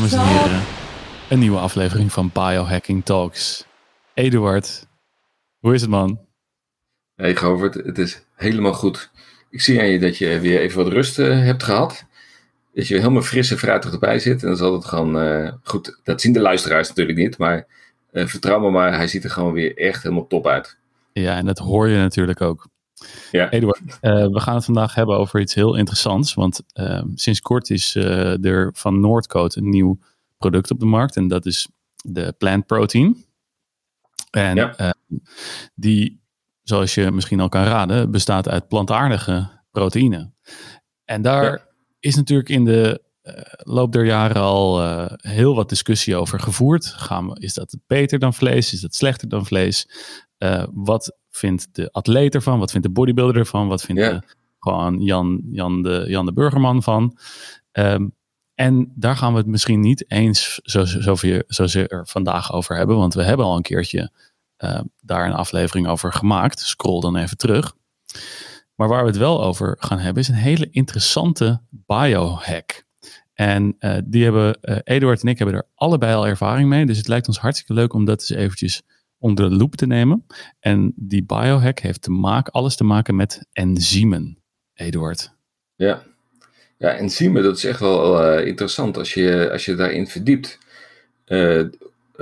dames en heren. Een nieuwe aflevering van Biohacking Talks. Eduard, hoe is het man? Hey Govert, het is helemaal goed. Ik zie aan je dat je weer even wat rust uh, hebt gehad. Dat je helemaal fris en fruitig erbij zit. En dat is altijd gewoon uh, goed. Dat zien de luisteraars natuurlijk niet. Maar uh, vertrouw me maar, hij ziet er gewoon weer echt helemaal top uit. Ja, en dat hoor je natuurlijk ook. Ja. Eduard, we gaan het vandaag hebben over iets heel interessants. Want sinds kort is er van Noordcoat een nieuw product op de markt. En dat is de plant protein. En ja. die, zoals je misschien al kan raden, bestaat uit plantaardige proteïne. En daar is natuurlijk in de uh, loop der jaren al heel wat discussie over gevoerd. Gaan we, is dat beter dan vlees? Is dat slechter dan vlees? Uh, wat vindt de atleet ervan? Wat vindt de bodybuilder ervan? Wat vindt de, gewoon Jan, Jan, de, Jan de Burgerman van? Um, en daar gaan we het misschien niet eens zo, zoveel, zozeer vandaag over hebben, want we hebben al een keertje daar een aflevering over gemaakt. Scroll dan even terug. Maar waar we het wel over gaan hebben is een hele interessante biohack. En uh, die hebben, uh, Eduard en ik hebben er allebei al ervaring mee. Dus het lijkt ons hartstikke leuk om dat eens eventjes onder de loep te nemen. En die biohack heeft te maken, alles te maken met enzymen, Eduard. Ja, ja enzymen, dat is echt wel uh, interessant als je, als je daarin verdiept.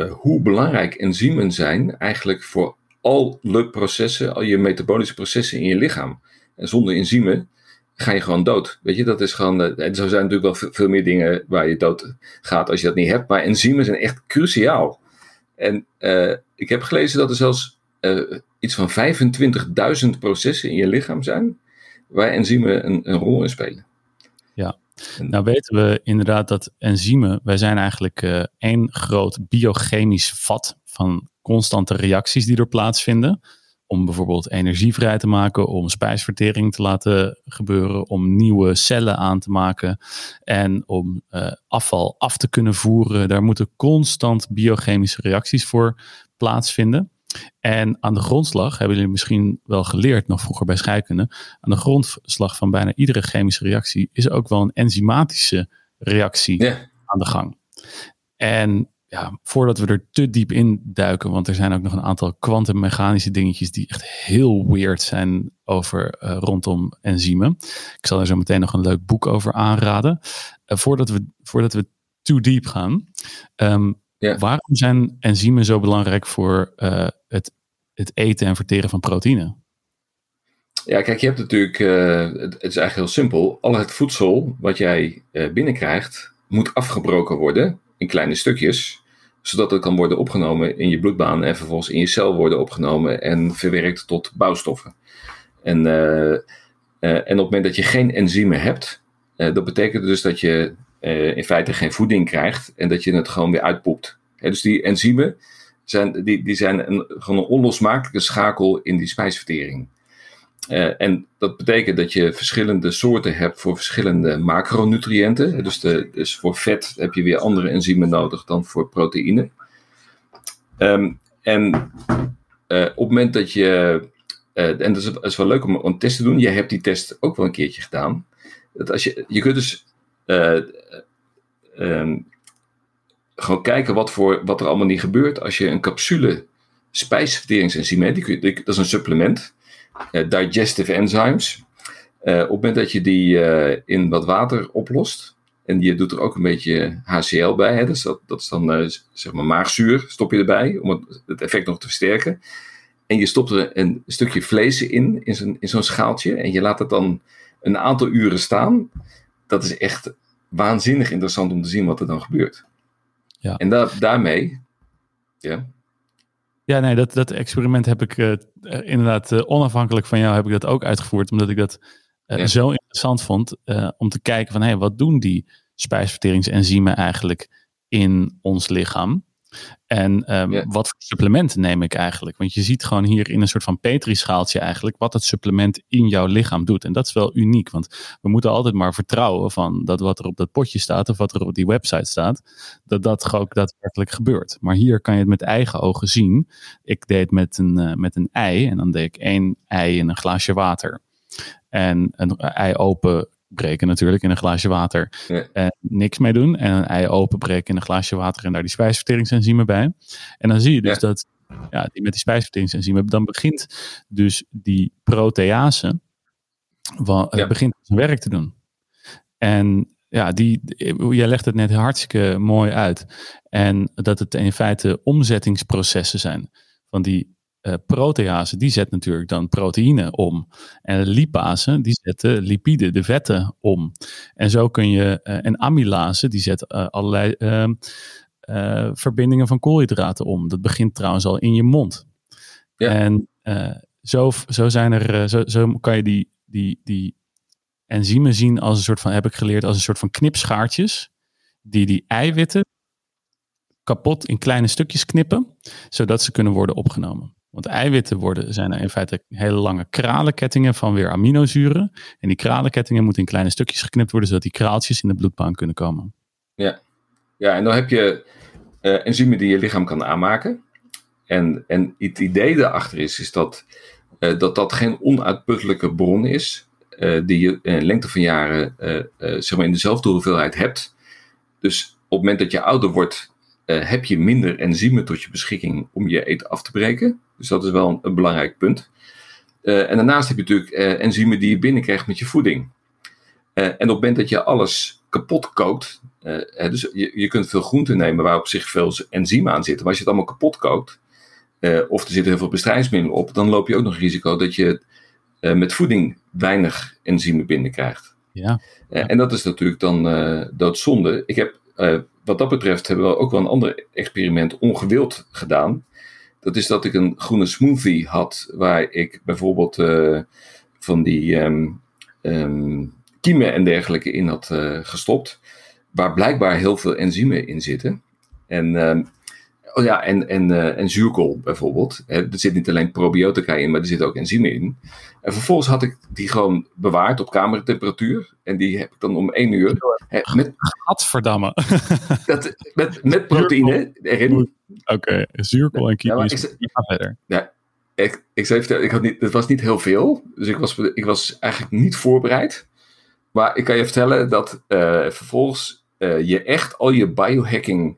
hoe belangrijk enzymen zijn eigenlijk voor alle processen, al je metabolische processen in je lichaam. En zonder enzymen ga je gewoon dood. Weet je, dat is gewoon. Eh, en zo zijn natuurlijk wel veel meer dingen waar je dood gaat als je dat niet hebt. Maar enzymen zijn echt cruciaal. En uh, ik heb gelezen dat er zelfs uh, iets van 25.000 processen in je lichaam zijn. waar enzymen een, een rol in spelen. Ja, nou weten we inderdaad dat enzymen. wij zijn eigenlijk uh, één groot biochemisch vat van constante reacties die er plaatsvinden om bijvoorbeeld energie vrij te maken, om spijsvertering te laten gebeuren, om nieuwe cellen aan te maken en om uh, afval af te kunnen voeren. Daar moeten constant biochemische reacties voor plaatsvinden. En aan de grondslag, hebben jullie misschien wel geleerd, nog vroeger bij scheikunde, aan de grondslag van bijna iedere chemische reactie is ook wel een enzymatische reactie aan de gang. En ja, voordat we er te diep in duiken, want er zijn ook nog een aantal kwantummechanische dingetjes die echt heel weird zijn over uh, rondom enzymen. Ik zal er zo meteen nog een leuk boek over aanraden. Uh, voordat, we, voordat we too deep gaan, um, ja. waarom zijn enzymen zo belangrijk voor uh, het, het eten en verteren van proteïne? Ja, kijk, je hebt natuurlijk, het, het, is eigenlijk heel simpel. Al het voedsel wat jij binnenkrijgt, moet afgebroken worden in kleine stukjes, zodat het kan worden opgenomen in je bloedbaan en vervolgens in je cel worden opgenomen en verwerkt tot bouwstoffen. En, uh, uh, en op het moment dat je geen enzymen hebt, uh, dat betekent dus dat je in feite geen voeding krijgt en dat je het gewoon weer uitpoept. dus die enzymen zijn, die, die zijn een, gewoon een onlosmakelijke schakel in die spijsvertering. Uh, en dat betekent dat je verschillende soorten hebt voor verschillende macronutriënten. Dus, de, dus voor vet heb je weer andere enzymen nodig dan voor proteïne. Um, en uh, op het moment dat je. Uh, en dat is, is, wel leuk om een test te doen. Je hebt die test ook wel een keertje gedaan. Dat als je, je kunt dus. Um, gewoon kijken wat, voor, wat er allemaal niet gebeurt als je een capsule spijsverteringsenzym hebt. Dat is een supplement. Eh, digestive enzymes. Uh, op het moment dat je die uh, in wat water oplost, en je doet er ook een beetje HCl bij, hè, dus dat, dat is dan zeg maar maagzuur, stop je erbij om het, het, effect nog te versterken. En je stopt er een stukje vlees in, in zo'n, in zo'n schaaltje, en je laat het dan een aantal uren staan. Dat is echt waanzinnig interessant om te zien wat er dan gebeurt. Ja. En da daarmee, ja, ja, nee, dat, dat experiment heb ik uh, inderdaad uh, onafhankelijk van jou heb ik dat ook uitgevoerd. Omdat ik dat uh, ja. zo interessant vond om te kijken van hé, hey, wat doen die spijsverteringsenzymen eigenlijk in ons lichaam? En um, wat voor supplementen neem ik eigenlijk? Want je ziet gewoon hier in een soort van petrischaaltje eigenlijk wat het supplement in jouw lichaam doet. En dat is wel uniek, want we moeten altijd maar vertrouwen van dat wat er op dat potje staat of wat er op die website staat, dat dat ook daadwerkelijk gebeurt. Maar hier kan je het met eigen ogen zien. Ik deed het met een, uh, met een ei en dan deed ik één ei in een glaasje water. En een ei open breken natuurlijk in een glaasje water. En niks mee doen. En een ei openbreken in een glaasje water en daar die spijsverteringsenzymen bij. En dan zie je dus dat ja, die met die spijsverteringsenzymen, dan begint dus die protease wat, ja. begint zijn werk te doen. En ja, die, jij legt het net hartstikke mooi uit. En dat het in feite omzettingsprocessen zijn. Van die uh, protease, die zet natuurlijk dan proteïne om. En lipase, die zetten lipiden, de vetten, om. En zo kun je, uh, en amylase, die zet uh, allerlei ehm, verbindingen van koolhydraten om. Dat begint trouwens al in je mond. Ja. En zo, zo zijn er, zo, zo kan je die, die, die enzymen zien als een soort van, heb ik geleerd, als een soort van knipschaartjes. Die die eiwitten kapot in kleine stukjes knippen, zodat ze kunnen worden opgenomen. Want eiwitten worden, zijn in feite hele lange kralenkettingen van weer aminozuren. En die kralenkettingen moeten in kleine stukjes geknipt worden, zodat die kraaltjes in de bloedbaan kunnen komen. Ja, ja en dan heb je uh, enzymen die je lichaam kan aanmaken. En, en het idee daarachter is, is dat, uh, dat dat geen onuitputtelijke bron is, uh, die je in lengte van jaren zeg maar in dezelfde hoeveelheid hebt. Dus op het moment dat je ouder wordt, heb je minder enzymen tot je beschikking om je eten af te breken. Dus dat is wel een, belangrijk punt. Uh, en daarnaast heb je natuurlijk uh, enzymen die je binnenkrijgt met je voeding. En op het moment dat je alles kapot kookt, dus je, je kunt veel groenten nemen waar op zich veel enzymen aan zitten, maar als je het allemaal kapot kookt, of er zitten heel veel bestrijdingsmiddelen op, dan loop je ook nog risico dat je met voeding weinig enzymen binnenkrijgt. Ja. en dat is natuurlijk dan doodzonde. Ik heb, wat dat betreft, hebben we ook wel een ander experiment ongewild gedaan dat is dat ik een groene smoothie had, waar ik bijvoorbeeld uh, van die um, um, kiemen en dergelijke in had uh, gestopt, waar blijkbaar heel veel enzymen in zitten. En, um, oh ja, en, en, uh, en zuurkool bijvoorbeeld. Hè, er zit niet alleen probiotica in, maar er zitten ook enzymen in. En vervolgens had ik die gewoon bewaard op kamertemperatuur. En die heb ik dan om één uur. Hè, met, Gadverdamme. Dat, met, met proteïne erin. Oké, okay. zuurkool en kiwi. Ja, ga verder. Ja, ik, ik zei vertellen, ik had niet, het was niet heel veel. Dus ik was, ik was eigenlijk niet voorbereid. Maar ik kan je vertellen dat uh, vervolgens uh, je echt al je biohacking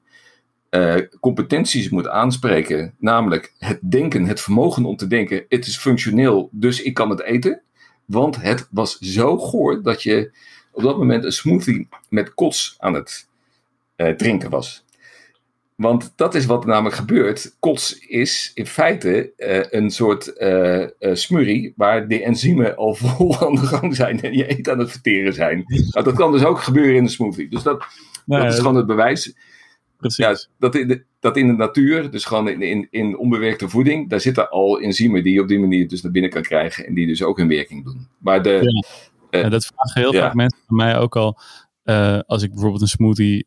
uh, competenties moet aanspreken. Namelijk het denken, het vermogen om te denken. Het is functioneel, dus ik kan het eten. Want het was zo goor dat je op dat moment een smoothie met kots aan het drinken was. Want dat is wat er namelijk gebeurt. Kots is in feite uh, een soort uh, smurrie waar de enzymen al vol aan de gang zijn en je eten aan het verteren zijn. Nou, dat kan dus ook gebeuren in de smoothie. Dus dat, dat is gewoon het bewijs. Precies. Ja, dat, in de, dat in de natuur, dus gewoon in, in, in onbewerkte voeding, daar zitten al enzymen die je op die manier dus naar binnen kan krijgen en die dus ook hun werking doen. Maar de, ja. dat vragen heel ja. vaak mensen van mij ook al, als ik bijvoorbeeld een smoothie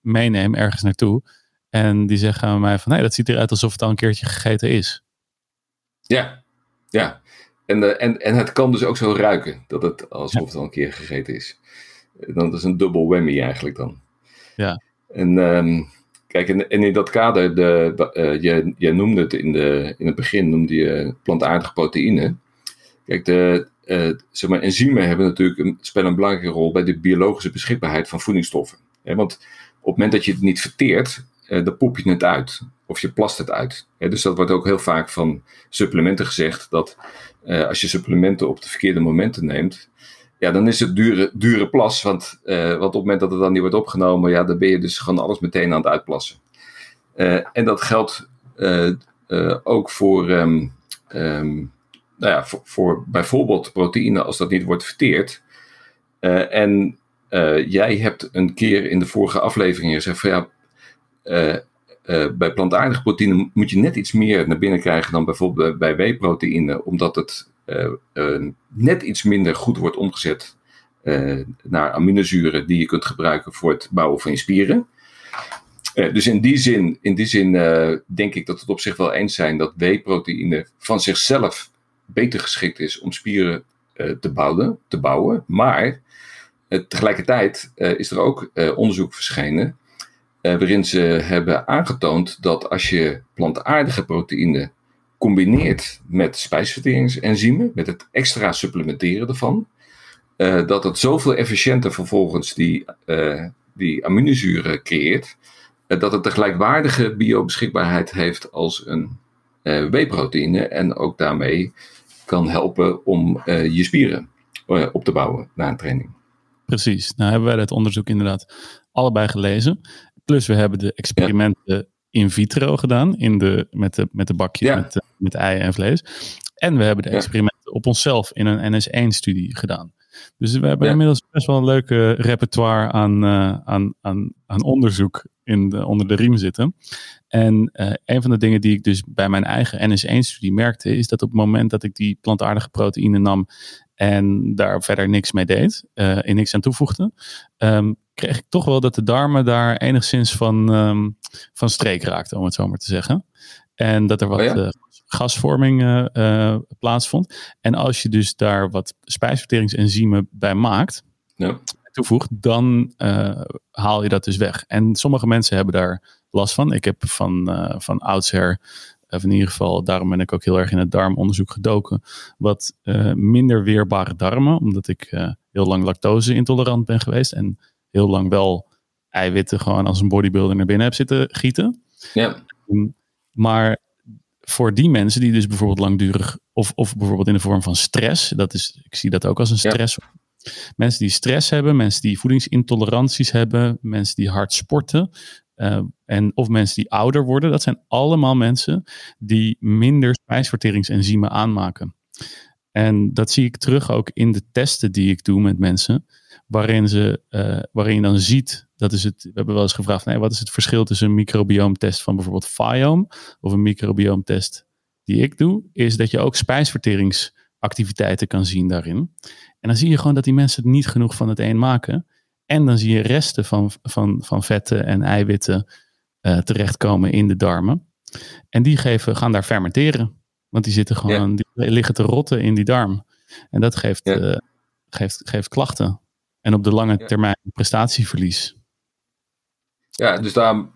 meeneem ergens naartoe en die zeggen aan mij van, nee, dat ziet eruit alsof het al een keertje gegeten is. Ja, ja. En, en, en het kan dus ook zo ruiken, dat het alsof het al een keer gegeten is. Dan is een dubbel whammy eigenlijk dan. Ja. En um, kijk, en, in dat kader, de, je, je noemde het in, de, in het begin, noemde je plantaardige proteïne. Kijk, de, uh, zeg maar, enzymen hebben natuurlijk een, spelen een belangrijke rol bij de biologische beschikbaarheid van voedingsstoffen. want op het moment dat je het niet verteert, uh, dan poep je het uit. Of je plast het uit. dus dat wordt ook heel vaak van supplementen gezegd. Dat als je supplementen op de verkeerde momenten neemt. Ja, dan is het dure, dure plas. Want, uh, want op het moment dat het dan niet wordt opgenomen. Ja, dan ben je dus gewoon alles meteen aan het uitplassen. en dat geldt ook voor, um, um, nou ja, voor, voor, bijvoorbeeld proteïne als dat niet wordt verteerd. en jij hebt een keer in de vorige aflevering gezegd van ja, bij plantaardige proteïne moet je net iets meer naar binnen krijgen dan bijvoorbeeld bij whey-proteïne, omdat het net iets minder goed wordt omgezet naar aminozuren die je kunt gebruiken voor het bouwen van je spieren. dus in die zin, in die zin denk ik dat we het op zich wel eens zijn dat whey-proteïne van zichzelf beter geschikt is om spieren te, bouwen, te bouwen. Maar tegelijkertijd is er ook onderzoek verschenen eh, waarin ze hebben aangetoond dat als je plantaardige proteïne combineert met spijsverteringsenzymen, met het extra supplementeren ervan, dat het zoveel efficiënter vervolgens die, die aminozuren creëert, dat het de gelijkwaardige biobeschikbaarheid heeft als een W-proteïne en ook daarmee kan helpen om je spieren op te bouwen na een training. Precies. Nou hebben wij dat onderzoek inderdaad allebei gelezen. Plus we hebben de experimenten in vitro gedaan in de, met, de, met de bakjes met, met eieren en vlees. En we hebben de experimenten op onszelf in een NS1-studie gedaan. Dus we hebben inmiddels best wel een leuke repertoire aan, uh, aan, aan, aan onderzoek in de, onder de riem zitten. En uh, een van de dingen die ik dus bij mijn eigen NS1-studie merkte, is dat op het moment dat ik die plantaardige proteïne nam en daar verder niks mee deed, uh, in niks aan toevoegde, um, kreeg ik toch wel dat de darmen daar enigszins van, um, van streek raakten, om het zo maar te zeggen. En dat er wat oh gasvorming uh, plaatsvond. En als je dus daar wat spijsverteringsenzymen bij maakt, ja. toevoegt, dan haal je dat dus weg. En sommige mensen hebben daar last van. Ik heb van, van oudsher of in ieder geval, daarom ben ik ook heel erg in het darmonderzoek gedoken. Wat uh, minder weerbare darmen, omdat ik uh, heel lang lactose intolerant ben geweest. En heel lang wel eiwitten gewoon als een bodybuilder naar binnen heb zitten gieten. Ja. Um, maar voor die mensen die dus bijvoorbeeld langdurig, of, of bijvoorbeeld in de vorm van stress, dat is, ik zie dat ook als een stress. Mensen die stress hebben, mensen die voedingsintoleranties hebben, mensen die hard sporten, uh, en of mensen die ouder worden, dat zijn allemaal mensen die minder spijsverteringsenzymen aanmaken. En dat zie ik terug ook in de testen die ik doe met mensen, waarin, ze, uh, waarin je dan ziet, dat is het, we hebben wel eens gevraagd, nee, wat is het verschil tussen een microbioomtest van bijvoorbeeld Fiome of een microbioomtest die ik doe, is dat je ook spijsverteringsactiviteiten kan zien daarin. En dan zie je gewoon dat die mensen niet genoeg van het een maken. En dan zie je resten van, van, van vetten en eiwitten uh, terechtkomen in de darmen. En die geven, gaan daar fermenteren. Want die zitten gewoon, liggen te rotten in die darm. En dat geeft, uh, geeft, geeft klachten. En op de lange termijn prestatieverlies. Ja, dus daar,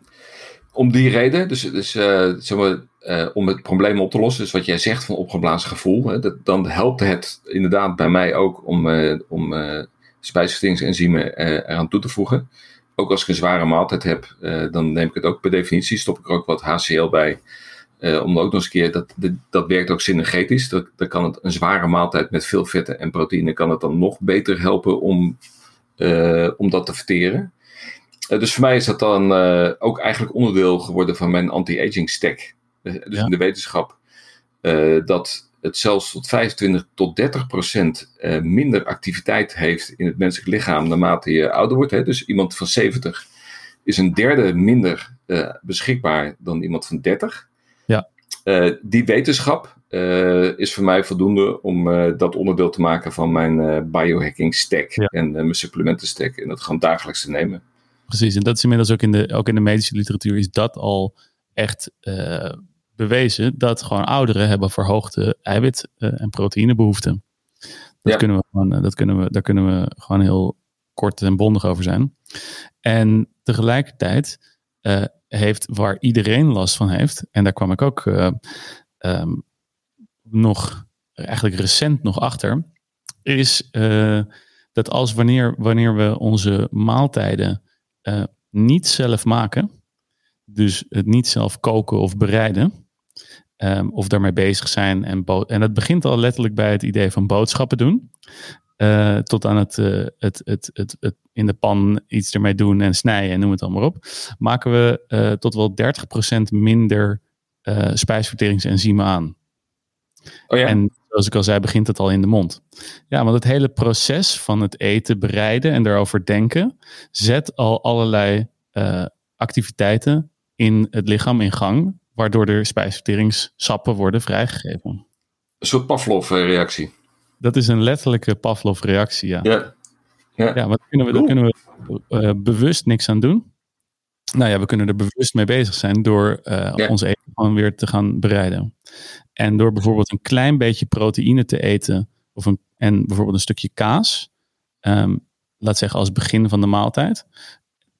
om die reden, dus, dus uh, zeg maar, uh, om het probleem op te lossen, dus wat jij zegt van opgeblazen gevoel, hè, dat, dan helpt het inderdaad bij mij ook om, om spijsverteringsenzymen eraan toe te voegen. Ook als ik een zware maaltijd heb, dan neem ik het ook per definitie, stop ik er ook wat HCL bij. Uh, om ook nog eens een keer, dat, dat werkt ook synergetisch. Dat, dan kan het een zware maaltijd met veel vetten en proteïne, kan het dan nog beter helpen om, om dat te verteren. dus voor mij is dat dan ook eigenlijk onderdeel geworden van mijn anti-aging stack. dus in de wetenschap. dat het zelfs tot 25 tot 30 procent eh, minder activiteit heeft in het menselijk lichaam naarmate je ouder wordt. Hè. Dus iemand van 70 is een derde minder beschikbaar dan iemand van 30. Uh, die wetenschap is voor mij voldoende om dat onderdeel te maken van mijn biohacking stack en mijn supplementen stack en dat gewoon dagelijks te nemen. Precies, en dat is inmiddels ook in de, ook in de medische literatuur is dat al echt bewezen dat gewoon ouderen hebben verhoogde eiwit- en proteïnebehoeften. Dat kunnen we gewoon, eh, dat kunnen we, daar kunnen we gewoon heel kort en bondig over zijn. En tegelijkertijd heeft waar iedereen last van heeft, en daar kwam ik ook um, nog eigenlijk recent nog achter, is dat als wanneer, wanneer we onze maaltijden niet zelf maken, dus het niet zelf koken of bereiden, Um, of daarmee bezig zijn. En, en dat begint al letterlijk bij het idee van boodschappen doen. Uh, tot aan het, uh, het, het, het, het, in de pan iets ermee doen en snijden en noem het allemaal op. Maken we uh, tot wel 30% minder spijsverteringsenzymen aan. Oh ja. En zoals ik al zei, begint het al in de mond. Ja, want het hele proces van het eten bereiden en daarover denken zet al allerlei activiteiten in het lichaam in gang waardoor er spijsverteringssappen worden vrijgegeven. Een soort Pavlov-reactie. Dat is een letterlijke Pavlov-reactie, ja. Ja, ja. ja maar daar kunnen we, daar kunnen we uh, bewust niks aan doen. Nou ja, we kunnen er bewust mee bezig zijn door uh, ja. ons eten gewoon weer te gaan bereiden. En door bijvoorbeeld een klein beetje proteïne te eten of een, en bijvoorbeeld een stukje kaas, um, laat zeggen als begin van de maaltijd,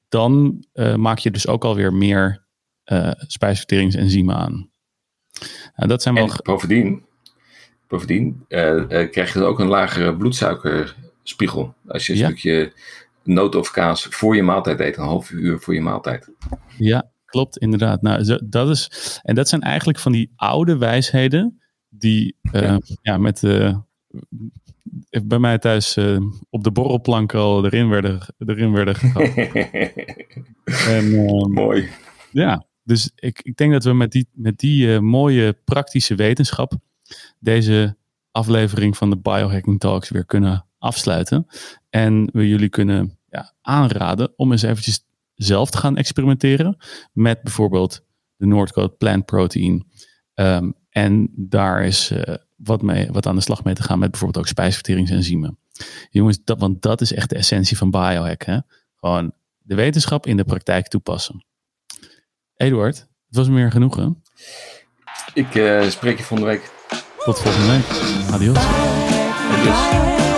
dan uh, maak je dus ook alweer meer uh, spijsverteringsenzymen aan. Nou, dat zijn wel... bovendien, bovendien uh, uh, krijg je dan ook een lagere bloedsuiker spiegel. Als je een stukje noot of kaas voor je maaltijd eet, een half uur voor je maaltijd. Ja, klopt, inderdaad. Nou, dat is, en dat zijn eigenlijk van die oude wijsheden die ja. ja. met bij mij thuis uh, op de borrelplank al erin werden, erin werden en, uh, Mooi. Ja, dus ik, ik denk dat we met die, met die mooie praktische wetenschap deze aflevering van de Biohacking Talks weer kunnen afsluiten. En we jullie kunnen ja, aanraden om eens eventjes zelf te gaan experimenteren met bijvoorbeeld de Noordcode Plant Protein. Um, en daar is wat, mee, wat aan de slag mee te gaan met bijvoorbeeld ook spijsverteringsenzymen. Jongens, dat, want dat is echt de essentie van biohack. Hè? Gewoon de wetenschap in de praktijk toepassen. Eduard, het was meer genoegen. Ik uh, spreek je volgende week. Tot volgende week. Adios. Adios.